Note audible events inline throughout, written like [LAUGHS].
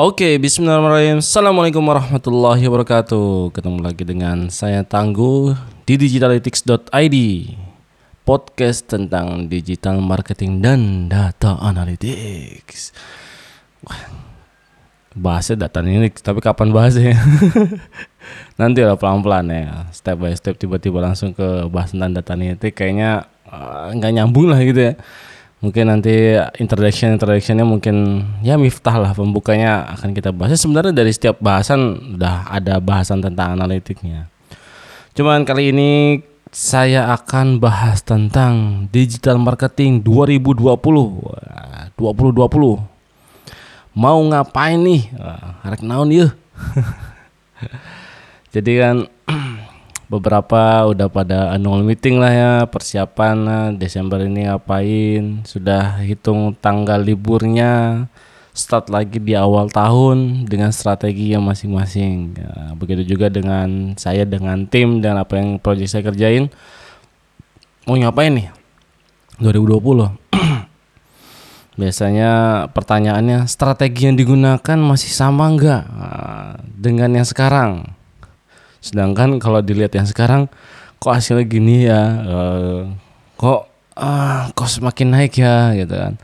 Oke, bismillahirrahmanirrahim. Assalamualaikum warahmatullahi wabarakatuh. Ketemu lagi dengan saya Tangguh di digitalytics.id. Podcast tentang digital marketing dan data analytics. Wah, bahasnya data analytics, tapi kapan bahasnya? [LAUGHS] Nanti lah pelan-pelan ya, step by step tiba-tiba langsung ke bahas tentang data analytics kayaknya uh, nggak nyambung lah gitu ya mungkin nanti introduction introductionnya mungkin ya miftah lah pembukanya akan kita bahas. Sebenarnya dari setiap bahasan udah ada bahasan tentang analitiknya. Cuman kali ini saya akan bahas tentang digital marketing 2020 2020 mau ngapain nih? Harap naon ya [LAUGHS] jadi kan beberapa udah pada annual meeting lah ya persiapan lah, Desember ini ngapain sudah hitung tanggal liburnya start lagi di awal tahun dengan strategi yang masing-masing. Ya, begitu juga dengan saya dengan tim dan apa yang proyek saya kerjain. Mau ngapain nih? 2020 [CLEARS THROAT] biasanya pertanyaannya strategi yang digunakan masih sama enggak nah, dengan yang sekarang Sedangkan kalau dilihat yang sekarang kok hasilnya gini ya, uh, kok uh, kok semakin naik ya gitu kan.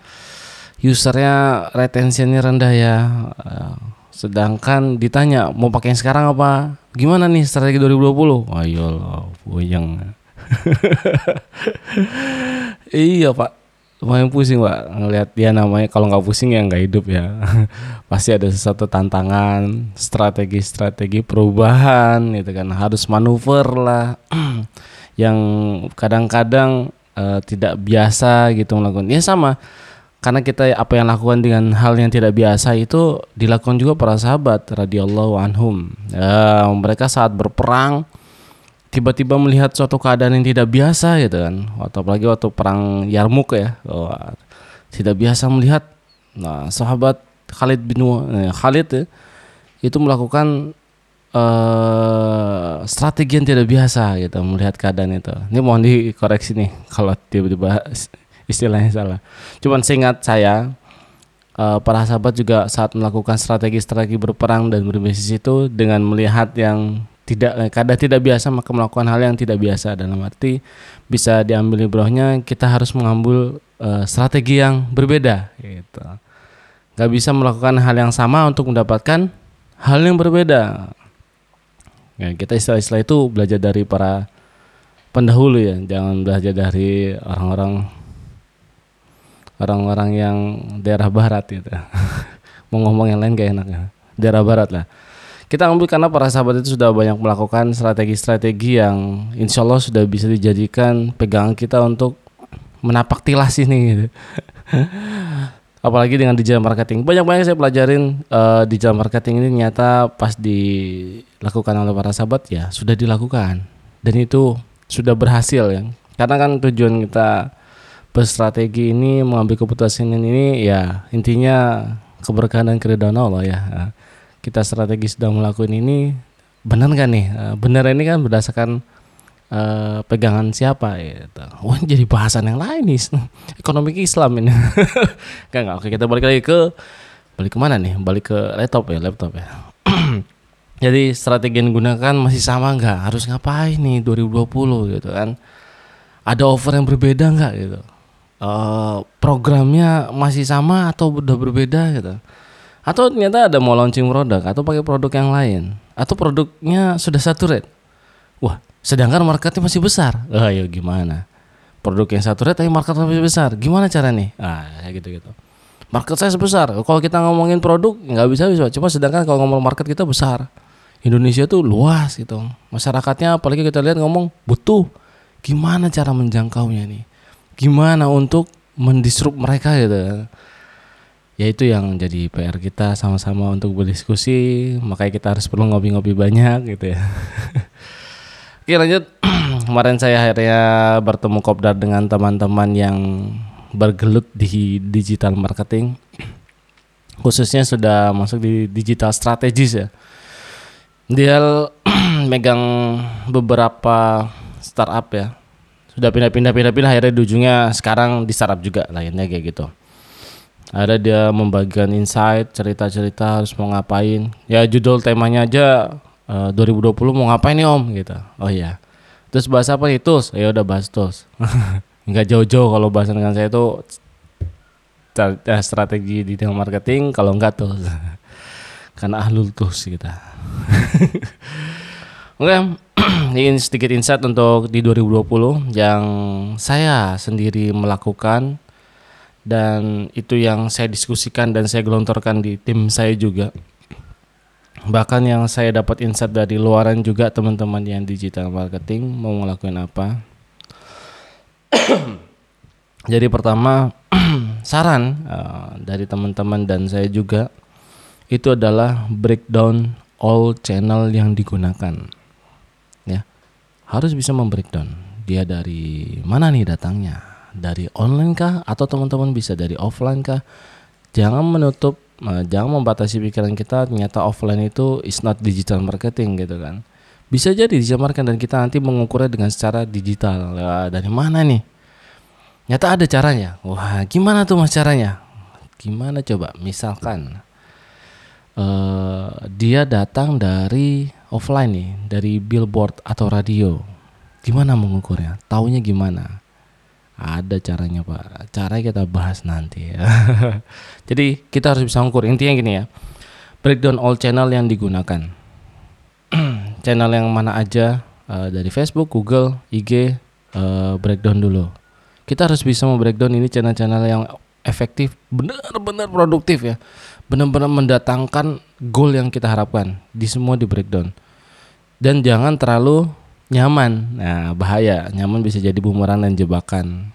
Usernya retensinya rendah ya. Uh, sedangkan ditanya mau pakai yang sekarang apa? Gimana nih strategi 2020? Ayo lah, boyang. [LAUGHS] iya pak lumayan pusing pak ngelihat dia namanya. Kalau nggak pusing ya nggak hidup ya. [LAUGHS] Pasti ada sesuatu tantangan strategi-strategi perubahan gitu kan. Harus manuver lah. [CLEARS THROAT] Yang kadang-kadang uh, tidak biasa gitu melakukan. Ya sama karena kita apa yang lakukan dengan hal yang tidak biasa itu dilakukan juga para sahabat radhiyallahu anhum. Ya, mereka saat berperang tiba-tiba melihat suatu keadaan yang tidak biasa gitu kan. Atau apalagi waktu perang Yarmuk ya oh, tidak biasa melihat. Nah sahabat Khalid bin eh, Khalid ya, itu melakukan uh, strategi yang tidak biasa gitu melihat keadaan itu. Ini mohon dikoreksi nih kalau tiba-tiba istilahnya salah. Cuman seingat saya uh, para sahabat juga saat melakukan strategi-strategi berperang dan berbisnis itu dengan melihat yang tidak kadang tidak biasa maka melakukan hal yang tidak biasa. Dalam arti bisa diambil ibrohnya kita harus mengambil uh, strategi yang berbeda gitu. Nggak bisa melakukan hal yang sama untuk mendapatkan hal yang berbeda. Ya, kita istilah-istilah itu belajar dari para pendahulu ya. Jangan belajar dari orang-orang orang-orang yang daerah barat gitu. [LAUGHS] Mau ngomong yang lain gak enak ya. Daerah barat lah kita ambil karena para sahabat itu sudah banyak melakukan strategi-strategi yang insya Allah sudah bisa dijadikan pegangan kita untuk menapak tilas ini gitu. [LAUGHS] Apalagi dengan digital marketing. Banyak-banyak saya pelajarin uh, digital marketing ini nyata pas dilakukan oleh para sahabat ya sudah dilakukan dan itu sudah berhasil ya. Karena kan tujuan kita berstrategi ini mengambil keputusan ini ya intinya keberkahan dan keridhaan Allah ya kita strategi sudah melakukan ini benar kan nih? Eh, benar ini kan berdasarkan uh, pegangan siapa gitu. Wah jadi bahasan yang lain nih. [LAUGHS] Ekonomi Islam ini. [LAUGHS] kan nggak. Oke kita balik lagi ke balik ke mana nih? Balik ke laptop ya laptop ya. [CLEARS THROAT] jadi strategi yang digunakan masih sama nggak? Harus ngapain nih 2020 gitu kan? Ada offer yang berbeda nggak gitu? Uh, programnya masih sama atau udah berbeda gitu atau ternyata ada mau launching produk atau pakai produk yang lain. Atau produknya sudah saturate. Wah sedangkan marketnya masih besar. Ah ya gimana? Produk yang saturate tapi market masih besar. Gimana cara nih? Ah kayak gitu gitu market saya sebesar kalau kita ngomongin produk nggak bisa bisa cuma sedangkan kalau ngomong market kita besar. Indonesia tuh luas gitu. Masyarakatnya apalagi kita lihat ngomong butuh. Gimana cara menjangkaunya nih? Gimana untuk mendisrupt mereka gitu ya itu yang jadi PR kita sama-sama untuk berdiskusi. Makanya kita harus perlu ngopi-ngopi banyak gitu ya. [LAUGHS] Oke lanjut. [CLEARS THROAT] Kemarin saya akhirnya bertemu kopdar dengan teman-teman yang bergelut di digital marketing. [CLEARS THROAT] Khususnya sudah masuk di digital strategis ya. Dia [CLEARS THROAT] megang beberapa startup ya. Sudah pindah-pindah pindah-pindah akhirnya di ujungnya sekarang di startup juga lainnya kayak gitu ada dia membagikan insight cerita-cerita harus mau ngapain. Ya judul temanya aja uh, 2020 mau ngapain nih om? Gitu. Oh iya. Terus bahas apa tools? Ya udah bahas tools. [LAUGHS] Nggak jauh-jauh kalau bahas dengan saya itu eh, strategi di marketing kalau enggak tuh [LAUGHS] karena ahlul tools kita. [LAUGHS] Oke [CLEARS THROAT] ini sedikit insight untuk di 2020 yang saya sendiri melakukan dan itu yang saya diskusikan dan saya gelontorkan di tim saya juga. Bahkan yang saya dapat insight dari luaran juga teman-teman yang digital marketing mau ngelakuin apa. [COUGHS] Jadi pertama [CLEARS THROAT] saran uh, dari teman-teman dan saya juga itu adalah breakdown all channel yang digunakan. Ya harus bisa membreakdown. Dia dari mana nih datangnya dari online kah atau teman-teman bisa dari offline kah jangan menutup Nah, jangan membatasi pikiran kita ternyata offline itu is not digital marketing gitu kan. Bisa jadi digital marketing dan kita nanti mengukurnya dengan secara digital. Ya, dari mana nih? Nyata ada caranya. Wah, gimana tuh mas caranya? Gimana coba? Misalkan uh, dia datang dari offline nih, dari billboard atau radio. Gimana mengukurnya? Taunya gimana? Ada caranya Pak. Cara kita bahas nanti ya. [LAUGHS] Jadi kita harus bisa ukur. Intinya gini ya. Breakdown all channel yang digunakan. [CLEARS THROAT] channel yang mana aja uh, dari Facebook, Google, IG uh, eh, breakdown dulu. Kita harus bisa membreakdown ini channel-channel yang efektif, benar-benar produktif ya. Benar-benar mendatangkan goal yang kita harapkan. Di semua di breakdown. Dan jangan terlalu nyaman. Nah, bahaya. Nyaman bisa jadi bumerang dan jebakan.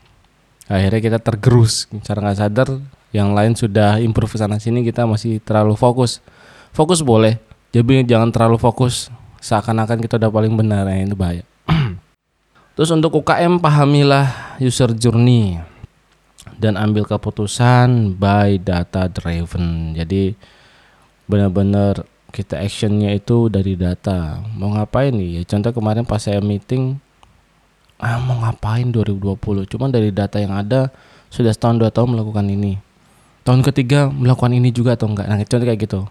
Akhirnya kita tergerus, cara nggak sadar yang lain sudah improve sana sini kita masih terlalu fokus. Fokus boleh, jadi jangan terlalu fokus seakan-akan kita udah paling benar, nah, ini bahaya. [CLEARS THROAT] Terus untuk UKM pahamilah user journey dan ambil keputusan by data driven. Jadi benar-benar kita actionnya itu dari data. Mau ngapain nih? Ya contoh kemarin pas saya meeting ah mau ngapain 2020 cuman dari data yang ada sudah setahun dua tahun melakukan ini. Tahun ketiga melakukan ini juga atau enggak? Nah contoh kayak gitu.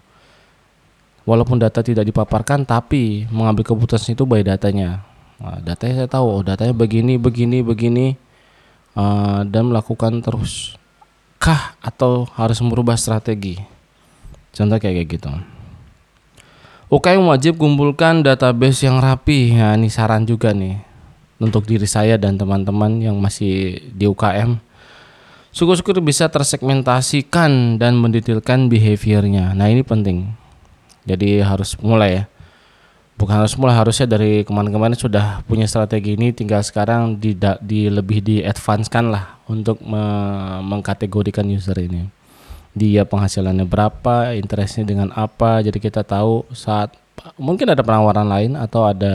Walaupun data tidak dipaparkan tapi mengambil keputusan itu by datanya. Nah, datanya saya tahu oh datanya begini begini begini uh, dan melakukan terus. Kah atau harus merubah strategi? Contoh kayak gitu UKM wajib kumpulkan database yang rapi. Ya, ini saran juga nih untuk diri saya dan teman-teman yang masih di UKM. Syukur-syukur bisa tersegmentasikan dan mendetailkan behaviornya. Nah ini penting. Jadi harus mulai ya. Bukan harus mulai harusnya dari kemarin-kemarin sudah punya strategi ini. Tinggal sekarang di, di lebih di advance kan lah untuk me mengkategorikan user ini dia penghasilannya berapa, interestnya dengan apa, jadi kita tahu saat mungkin ada penawaran lain atau ada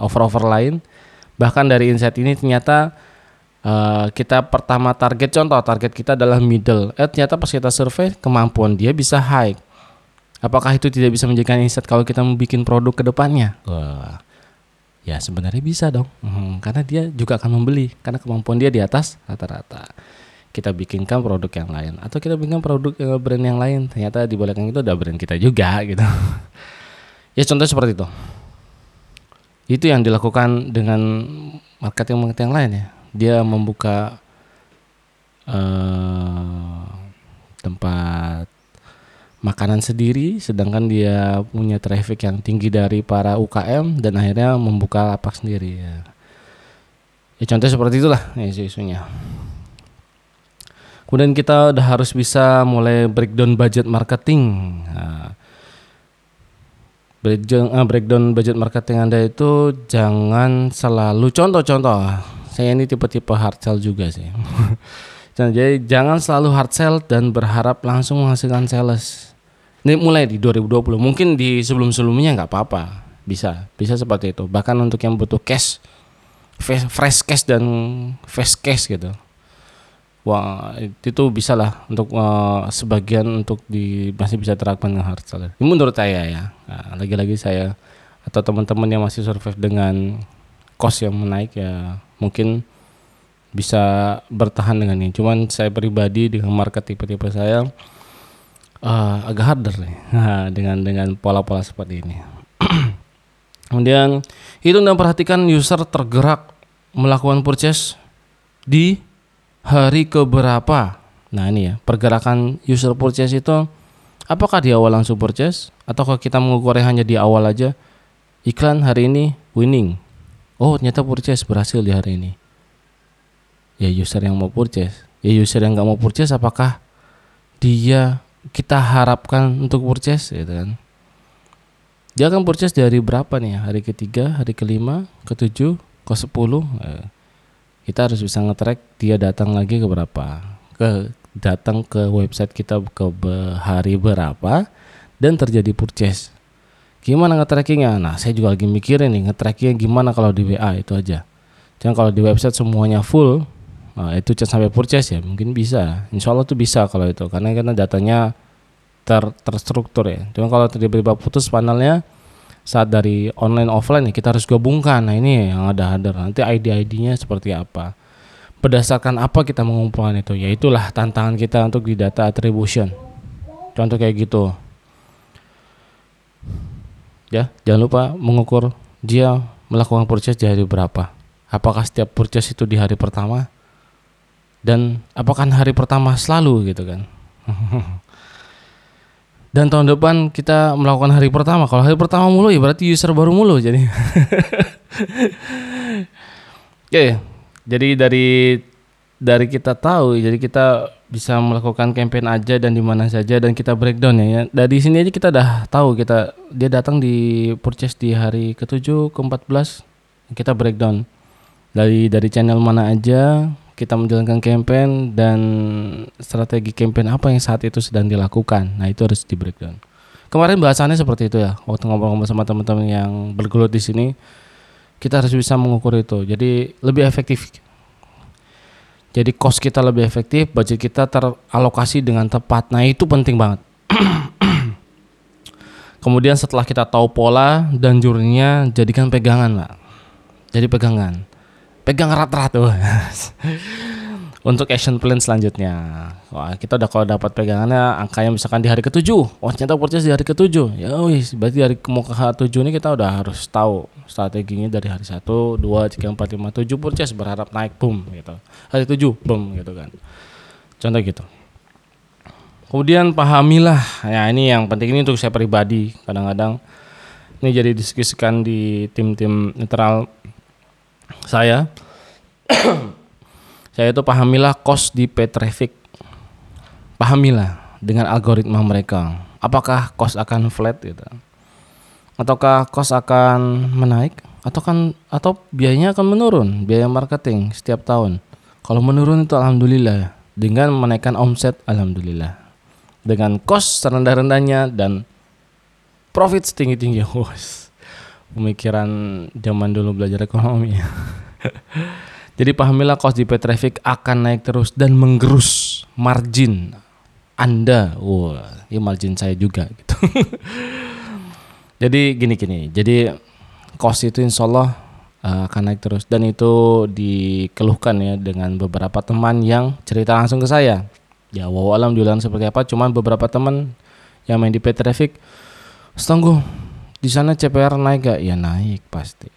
offer-offer lain. Bahkan dari insight ini ternyata uh, kita pertama target contoh target kita adalah middle. Eh ternyata pas kita survei kemampuan dia bisa high. Apakah itu tidak bisa menjadikan insight kalau kita membuat produk ke depannya? Wah. Ya sebenarnya bisa dong, hmm, karena dia juga akan membeli karena kemampuan dia di atas rata-rata kita bikinkan produk yang lain. Atau kita bikin produk yang brand yang lain. Ternyata di belakang itu ada brand kita juga [LAUGHS] gitu. Ya contoh seperti itu. Itu yang dilakukan dengan marketing marketing yang lain ya. Dia membuka uh, tempat makanan sendiri sedangkan dia punya traffic yang tinggi dari para UKM dan akhirnya membuka lapak sendiri ya. Ya contoh seperti itulah isu-isunya Kemudian kita udah harus bisa mulai breakdown budget marketing. Nah, breakdown, uh, breakdown budget marketing Anda itu jangan selalu contoh-contoh. Saya ini tipe-tipe hard sell juga sih. [LAUGHS] Jadi jangan selalu hard sell dan berharap langsung menghasilkan sales. Ini mulai di 2020. Mungkin di sebelum-sebelumnya nggak apa-apa. Bisa, bisa seperti itu. Bahkan untuk yang butuh cash, fresh cash dan fast cash gitu wah itu bisa lah untuk uh, sebagian untuk di masih bisa terapkan dengan hard seller. Ini menurut saya ya. Nah, lagi-lagi saya atau teman-teman yang masih survive dengan cost yang menaik ya mungkin bisa bertahan dengan ini. Cuman saya pribadi dengan market tipe-tipe saya uh, agak harder nih nah, dengan dengan pola-pola seperti ini. [CLEARS THROAT] Kemudian itu dan perhatikan user tergerak melakukan purchase di hari keberapa. Nah ini ya pergerakan user purchase itu apakah di awal langsung purchase atau kita mengukurnya hanya di awal aja iklan hari ini winning. Oh ternyata purchase berhasil di hari ini. Ya user yang mau purchase. Ya user yang nggak mau purchase apakah dia kita harapkan untuk purchase gitu kan dia akan purchase di hari berapa nih hari ketiga hari kelima ketujuh ke sepuluh eh, kita harus bisa ngetrack dia datang lagi ke berapa. Ke datang ke website kita ke hari berapa dan terjadi purchase. Gimana nge-trackingnya? Nah saya juga lagi mikirin nih nge-trackingnya gimana kalau di WA itu aja. Jangan kalau di website semuanya full nah, itu chat sampai purchase ya mungkin bisa. Insya Allah tuh bisa kalau itu karena karena datanya ter terstruktur ya. Cuma kalau tiba-tiba putus panelnya saat dari online offline ya kita harus gabungkan. Nah ini yang ada hadir nanti ID-ID-nya seperti apa. Berdasarkan apa kita mengumpulkan itu? Ya itulah tantangan kita untuk di data attribution. Contoh kayak gitu. Ya, jangan lupa mengukur dia melakukan purchase di hari berapa. Apakah setiap purchase itu di hari pertama? Dan apakah hari pertama selalu gitu kan? [LAUGHS] dan tahun depan kita melakukan hari pertama. Kalau hari pertama mulu ya berarti user baru mulu jadi. [LAUGHS] ya, ya. Jadi dari dari kita tahu jadi kita bisa melakukan campaign aja dan di mana saja dan kita breakdown ya, ya. Dari sini aja kita udah tahu kita dia datang di purchase di hari ke-7, ke-14 kita breakdown. Dari dari channel mana aja, kita menjalankan campaign dan strategi campaign apa yang saat itu sedang dilakukan. Nah, itu harus di breakdown. Kemarin bahasannya seperti itu ya. Waktu ngobrol-ngobrol sama teman-teman yang bergelut di sini, kita harus bisa mengukur itu. Jadi lebih efektif. Jadi cost kita lebih efektif, budget kita teralokasi dengan tepat. Nah, itu penting banget. [CLEARS THROAT] Kemudian setelah kita tahu pola dan jurninya, jadikan pegangan, Pak. Jadi pegangan pegang erat-erat tuh untuk action plan selanjutnya. Wah kita udah kalau dapat pegangannya angkanya misalkan di hari ketujuh. Wah ternyata purchase di hari ketujuh. Ya wis berarti dari mau ke tujuh ini kita udah harus tahu strateginya dari hari satu dua tiga empat lima tujuh purchase berharap naik boom gitu. Hari tujuh boom gitu kan. Contoh gitu. Kemudian pahamilah. Ya ini yang penting ini untuk saya pribadi. Kadang-kadang ini jadi diskusikan di tim-tim netral saya [COUGHS] saya itu pahamilah cost di pay traffic pahamilah dengan algoritma mereka. Apakah cost akan flat gitu? Ataukah cost akan menaik? Atau kan atau biayanya akan menurun? Biaya marketing setiap tahun. Kalau menurun itu alhamdulillah. Dengan menaikkan omset alhamdulillah. Dengan cost serendah-rendahnya dan profit setinggi-tinggi [LAUGHS] pemikiran zaman dulu belajar ekonomi. [LAUGHS] Jadi pahamilah cost di traffic akan naik terus dan menggerus margin Anda. Wah, wow, ya margin saya juga gitu. [LAUGHS] jadi gini-gini. Jadi cost itu insya Allah uh, akan naik terus dan itu dikeluhkan ya dengan beberapa teman yang cerita langsung ke saya. Ya, wow alam diulang seperti apa? Cuman beberapa teman yang main di pay traffic, setengah di sana CPR naik gak? Ya naik pasti.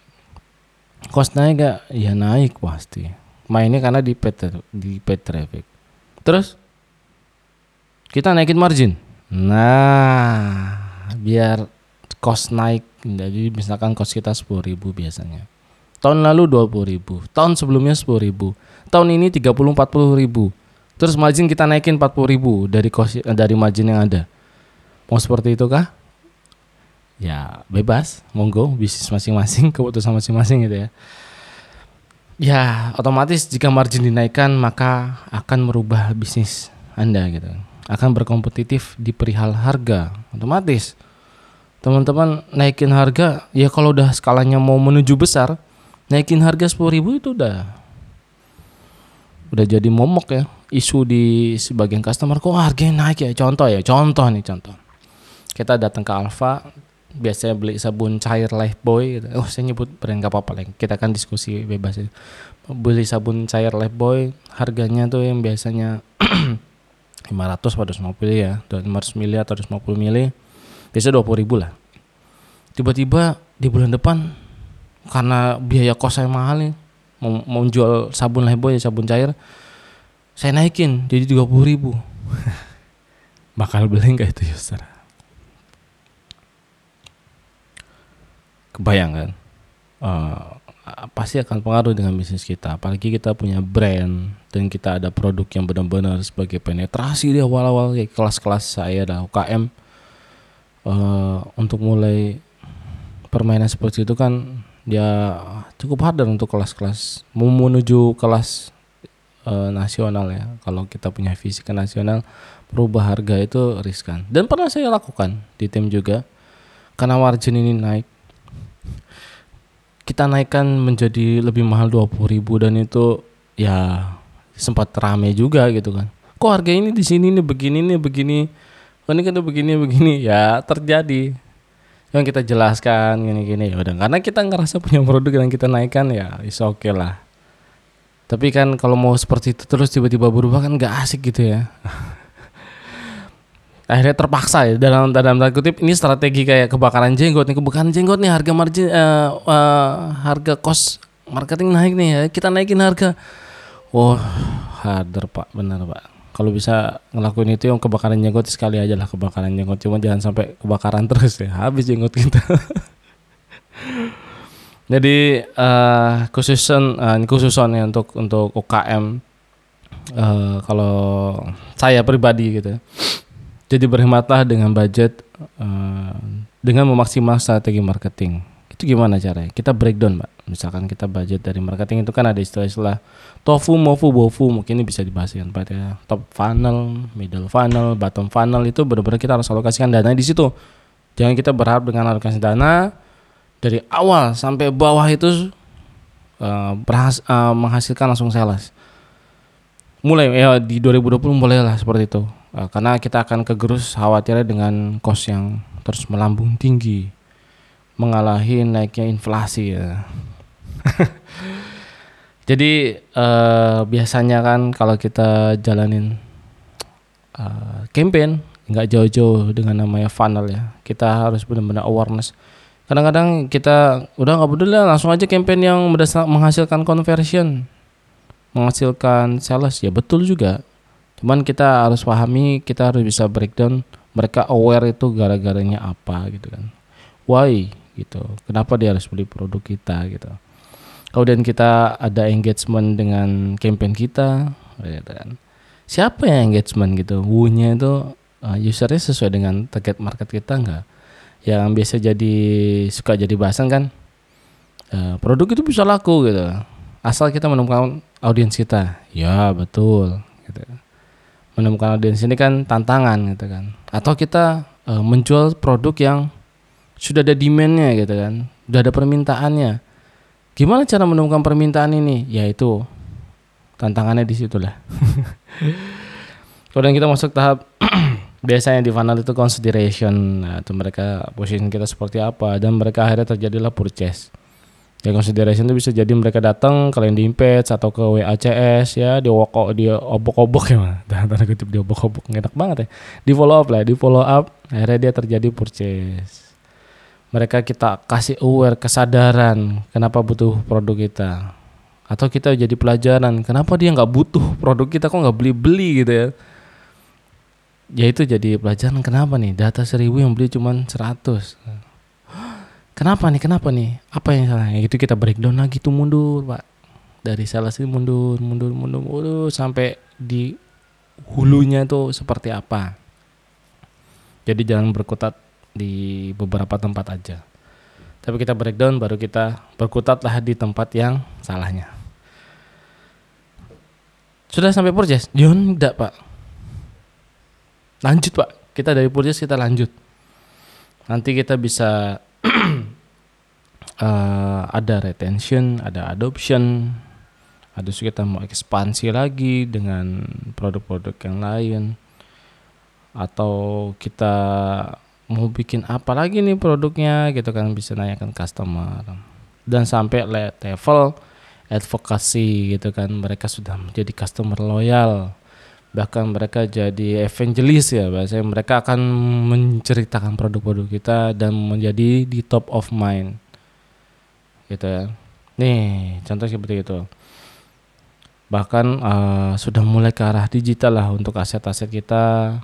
Cost naik gak? Ya naik pasti. Mainnya karena di pet di pet traffic. Terus kita naikin margin. Nah, biar cost naik. Jadi misalkan cost kita 10.000 biasanya. Tahun lalu 20.000, tahun sebelumnya 10.000, tahun ini 30 40.000. Terus margin kita naikin 40.000 dari cost dari margin yang ada. Mau seperti itu kah? Ya bebas. Monggo bisnis masing-masing [LAUGHS] keputusan masing-masing gitu ya. Ya otomatis jika margin dinaikkan maka akan merubah bisnis anda gitu. Akan berkompetitif di perihal harga. Otomatis. Teman-teman naikin harga ya kalau udah skalanya mau menuju besar naikin harga 10.000 itu udah udah jadi momok ya. Isu di sebagian customer kok harganya naik ya? Contoh ya contoh nih contoh. Kita datang ke Alfa biasanya beli sabun cair Lifebuoy gitu. Oh, saya nyebut brand gak apa-apa lah. Kita kan diskusi bebas ya. Beli sabun cair Lifebuoy harganya tuh yang biasanya [CLEARS THROAT] 500 atau 250 ya, 500 mili atau 250 mili. Biasa 20 ribu lah. Tiba-tiba di bulan depan karena biaya kos saya mahal nih mau, mau jual sabun Lifebuoy sabun cair saya naikin jadi 30 ribu [LAUGHS] bakal beli nggak itu user kebayang kan? Uh, pasti akan pengaruh dengan bisnis kita. Apalagi kita punya brand dan kita ada produk yang benar-benar sebagai penetrasi di awal-awal kayak kelas-kelas saya ada UKM uh, untuk mulai permainan seperti itu kan dia cukup harder untuk kelas-kelas menuju kelas uh, nasional ya. Kalau kita punya visi ke nasional berubah harga itu riskan. Dan pernah saya lakukan di tim juga karena margin ini naik kita naikkan menjadi lebih mahal 20 ribu dan itu ya sempat rame juga gitu kan. Kok harga ini di sini nih begini nih begini oh, ini kan begini begini ya terjadi. Yang kita jelaskan gini-gini ya udah. Karena kita ngerasa punya produk yang kita naikkan ya is oke okay lah. Tapi kan kalau mau seperti itu terus tiba-tiba berubah kan nggak asik gitu ya [LAUGHS] akhirnya terpaksa ya. Dalam dalam tanda kutip ini strategi kayak kebakaran jenggot nih. Kebakaran jenggot nih harga margin uh, uh, harga kos marketing naik nih ya. Kita naikin harga. Wah oh, harder pak. Benar pak. Kalau bisa ngelakuin itu yang kebakaran jenggot sekali aja lah kebakaran jenggot. Cuma jangan sampai kebakaran terus ya. Habis jenggot kita. [LAUGHS] Jadi uh, khususan uh, khususan ya untuk untuk UKM uh, kalau saya pribadi gitu ya jadi berhematlah dengan budget uh, dengan memaksimal strategi marketing. Itu gimana caranya? Kita breakdown, Mbak. Misalkan kita budget dari marketing itu kan ada istilah-istilah tofu, mofu, bofu. Mungkin ini bisa dibahas Pak ya. Top funnel, middle funnel, bottom funnel itu benar-benar kita harus alokasikan dana di situ. Jangan kita berharap dengan alokasi dana dari awal sampai bawah itu uh, berhas uh, menghasilkan langsung sales. Mulai ya di 2020 mulailah seperti itu uh, karena kita akan kegerus khawatirnya dengan kos yang terus melambung tinggi mengalahi naiknya inflasi ya. [LAUGHS] Jadi uh, biasanya kan kalau kita jalanin uh, campaign nggak jauh-jauh dengan namanya funnel ya kita harus benar-benar awareness. Kadang-kadang kita udah nggak peduli langsung aja campaign yang menghasilkan conversion menghasilkan sales ya betul juga Cuman kita harus pahami, kita harus bisa breakdown mereka aware itu gara-garanya apa gitu kan. Why gitu. Kenapa dia harus beli produk kita gitu. Kemudian kita ada engagement dengan campaign kita gitu kan. Siapa yang engagement gitu? Wunya itu uh, usernya sesuai dengan target market kita enggak? Yang biasa jadi suka jadi bahasan kan uh, produk itu bisa laku gitu. Asal kita menemukan audiens kita. Ya, betul gitu menemukan audiens ini kan tantangan gitu kan. Atau kita uh, menjual produk yang sudah ada demandnya gitu kan sudah ada permintaannya. Gimana cara menemukan permintaan ini? Yaitu tantangannya di situlah [LAUGHS] kemudian kita masuk tahap [CLEARS THROAT] biasanya di funnel itu consideration. Nah, itu mereka posisi kita seperti apa dan mereka akhirnya terjadilah purchase ya consideration itu bisa jadi mereka datang kalian di impage atau ke WACS ya di woko di obok-obok ya mah [LAUGHS] tanda kutip di obok-obok enak banget ya. Di follow up lah di follow up akhirnya dia terjadi purchase. Mereka kita kasih aware kesadaran kenapa butuh produk kita. Atau kita jadi pelajaran kenapa dia nggak butuh produk kita kok nggak beli-beli gitu ya. Ya itu jadi pelajaran kenapa nih? Data seribu yang beli cuma 100 kenapa nih? Kenapa nih? Apa yang salah? Ya itu kita breakdown lagi tuh mundur pak. Dari salah sih mundur mundur mundur mundur sampai di hulunya itu seperti apa. Jadi jangan berkutat di beberapa tempat aja. Tapi kita breakdown baru kita berkutatlah di tempat yang salahnya. Sudah sampai purchase John tidak pak. Lanjut pak. Kita dari purchase kita lanjut. Nanti kita bisa uh, ada retention, ada adoption, ada kita mau ekspansi lagi dengan produk-produk yang lain, atau kita mau bikin apa lagi nih produknya gitu kan bisa nanyakan customer. Dan sampai level advokasi gitu kan mereka sudah menjadi customer loyal. Bahkan mereka jadi evangelis ya bahasanya mereka akan menceritakan produk-produk kita dan menjadi di top of mind gitu ya. Nih contoh seperti itu. Bahkan uh, sudah mulai ke arah digital lah untuk aset-aset kita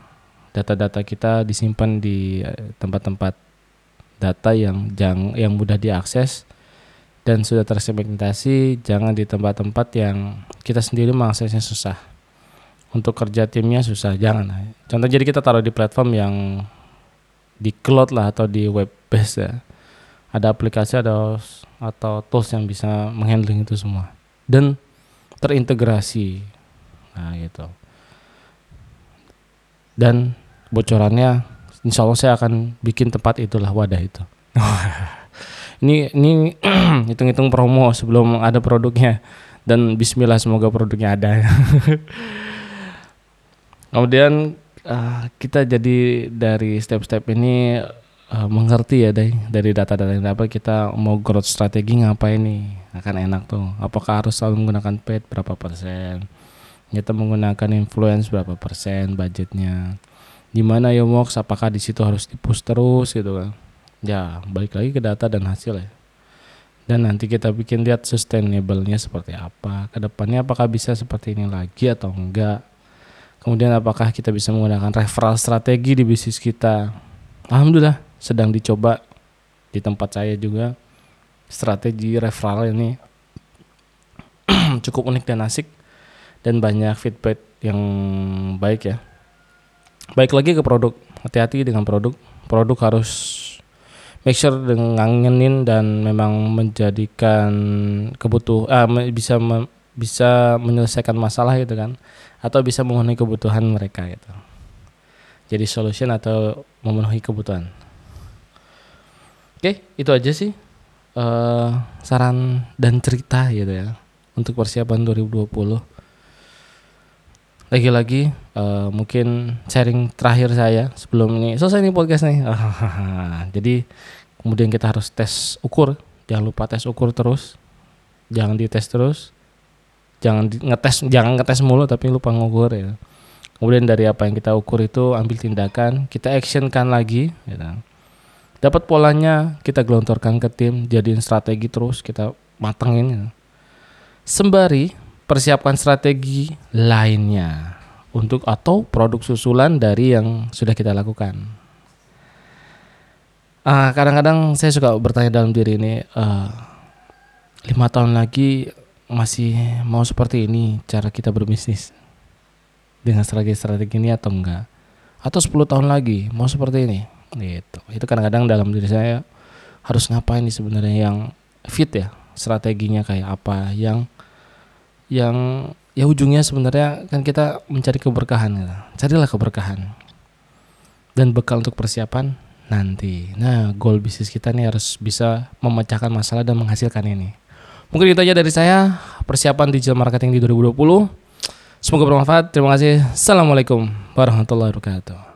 data-data kita disimpan di eh, tempat-tempat data yang jang, yang mudah diakses dan sudah tersegmentasi jangan di tempat-tempat yang kita sendiri mengaksesnya susah. Untuk kerja timnya susah jangan. Contoh jadi kita taruh di platform yang di cloud lah atau di web base ya ada aplikasi ada atau tools yang bisa menghandling itu semua. Dan terintegrasi. Nah gitu. Dan bocorannya insya Allah saya akan bikin tempat itulah wadah itu. [LAUGHS] Ini ini [CLEARS THROAT] hitung-hitung promo sebelum ada produknya. Dan Bismillah semoga produknya ada. [LAUGHS] Kemudian uh, kita jadi dari step-step ini uh, mengerti ya dari dari data-data yang dapat kita mau growth strategi ngapain nih? Akan enak tuh. Apakah harus selalu menggunakan paid berapa persen? Kita menggunakan influence berapa persen budgetnya? Di mana ya Mox apakah di situ harus dipush terus gitu kan? Ya balik lagi ke data dan hasil ya. Dan nanti kita bikin lihat sustainable-nya seperti apa. Ke depannya apakah bisa seperti ini lagi atau enggak? Kemudian apakah kita bisa menggunakan referral strategi di bisnis kita? Alhamdulillah sedang dicoba di tempat saya juga strategi referral ini [CLEARS THROAT] cukup unik dan asik dan banyak feedback yang baik ya. Baik lagi ke produk, hati-hati dengan produk. Produk harus make sure dengan ngangenin dan memang menjadikan kebutuhan ah, bisa bisa menyelesaikan masalah gitu kan atau bisa memenuhi kebutuhan mereka gitu. Jadi solution atau memenuhi kebutuhan. Oke, itu aja sih uh, saran dan cerita gitu ya untuk persiapan 2020. Lagi-lagi uh, mungkin sharing terakhir saya sebelum ini selesai nih podcast nih. [LAUGHS] Jadi kemudian kita harus tes ukur, jangan lupa tes ukur terus, jangan dites terus jangan ngetes jangan ngetes mulu tapi lupa ngukur ya kemudian dari apa yang kita ukur itu ambil tindakan kita actionkan lagi gitu. Dapat polanya kita gelontorkan ke tim jadiin strategi terus kita matengin ya. sembari persiapkan strategi lainnya untuk atau produk susulan dari yang sudah kita lakukan. Uh, kadang-kadang saya suka bertanya dalam diri ini uh, lima tahun lagi masih mau seperti ini cara kita berbisnis dengan strategi-strategi ini atau enggak? Atau 10 tahun lagi mau seperti ini gitu itu kadang-kadang dalam diri saya harus ngapain nih sebenarnya yang fit ya strateginya kayak apa yang yang ya ujungnya sebenarnya kan kita mencari keberkahan gitu. carilah keberkahan dan bekal untuk persiapan nanti nah goal bisnis kita nih harus bisa memecahkan masalah dan menghasilkan ini Mungkin itu aja dari saya persiapan digital marketing di 2020. Semoga bermanfaat. Terima kasih. Assalamualaikum warahmatullahi wabarakatuh.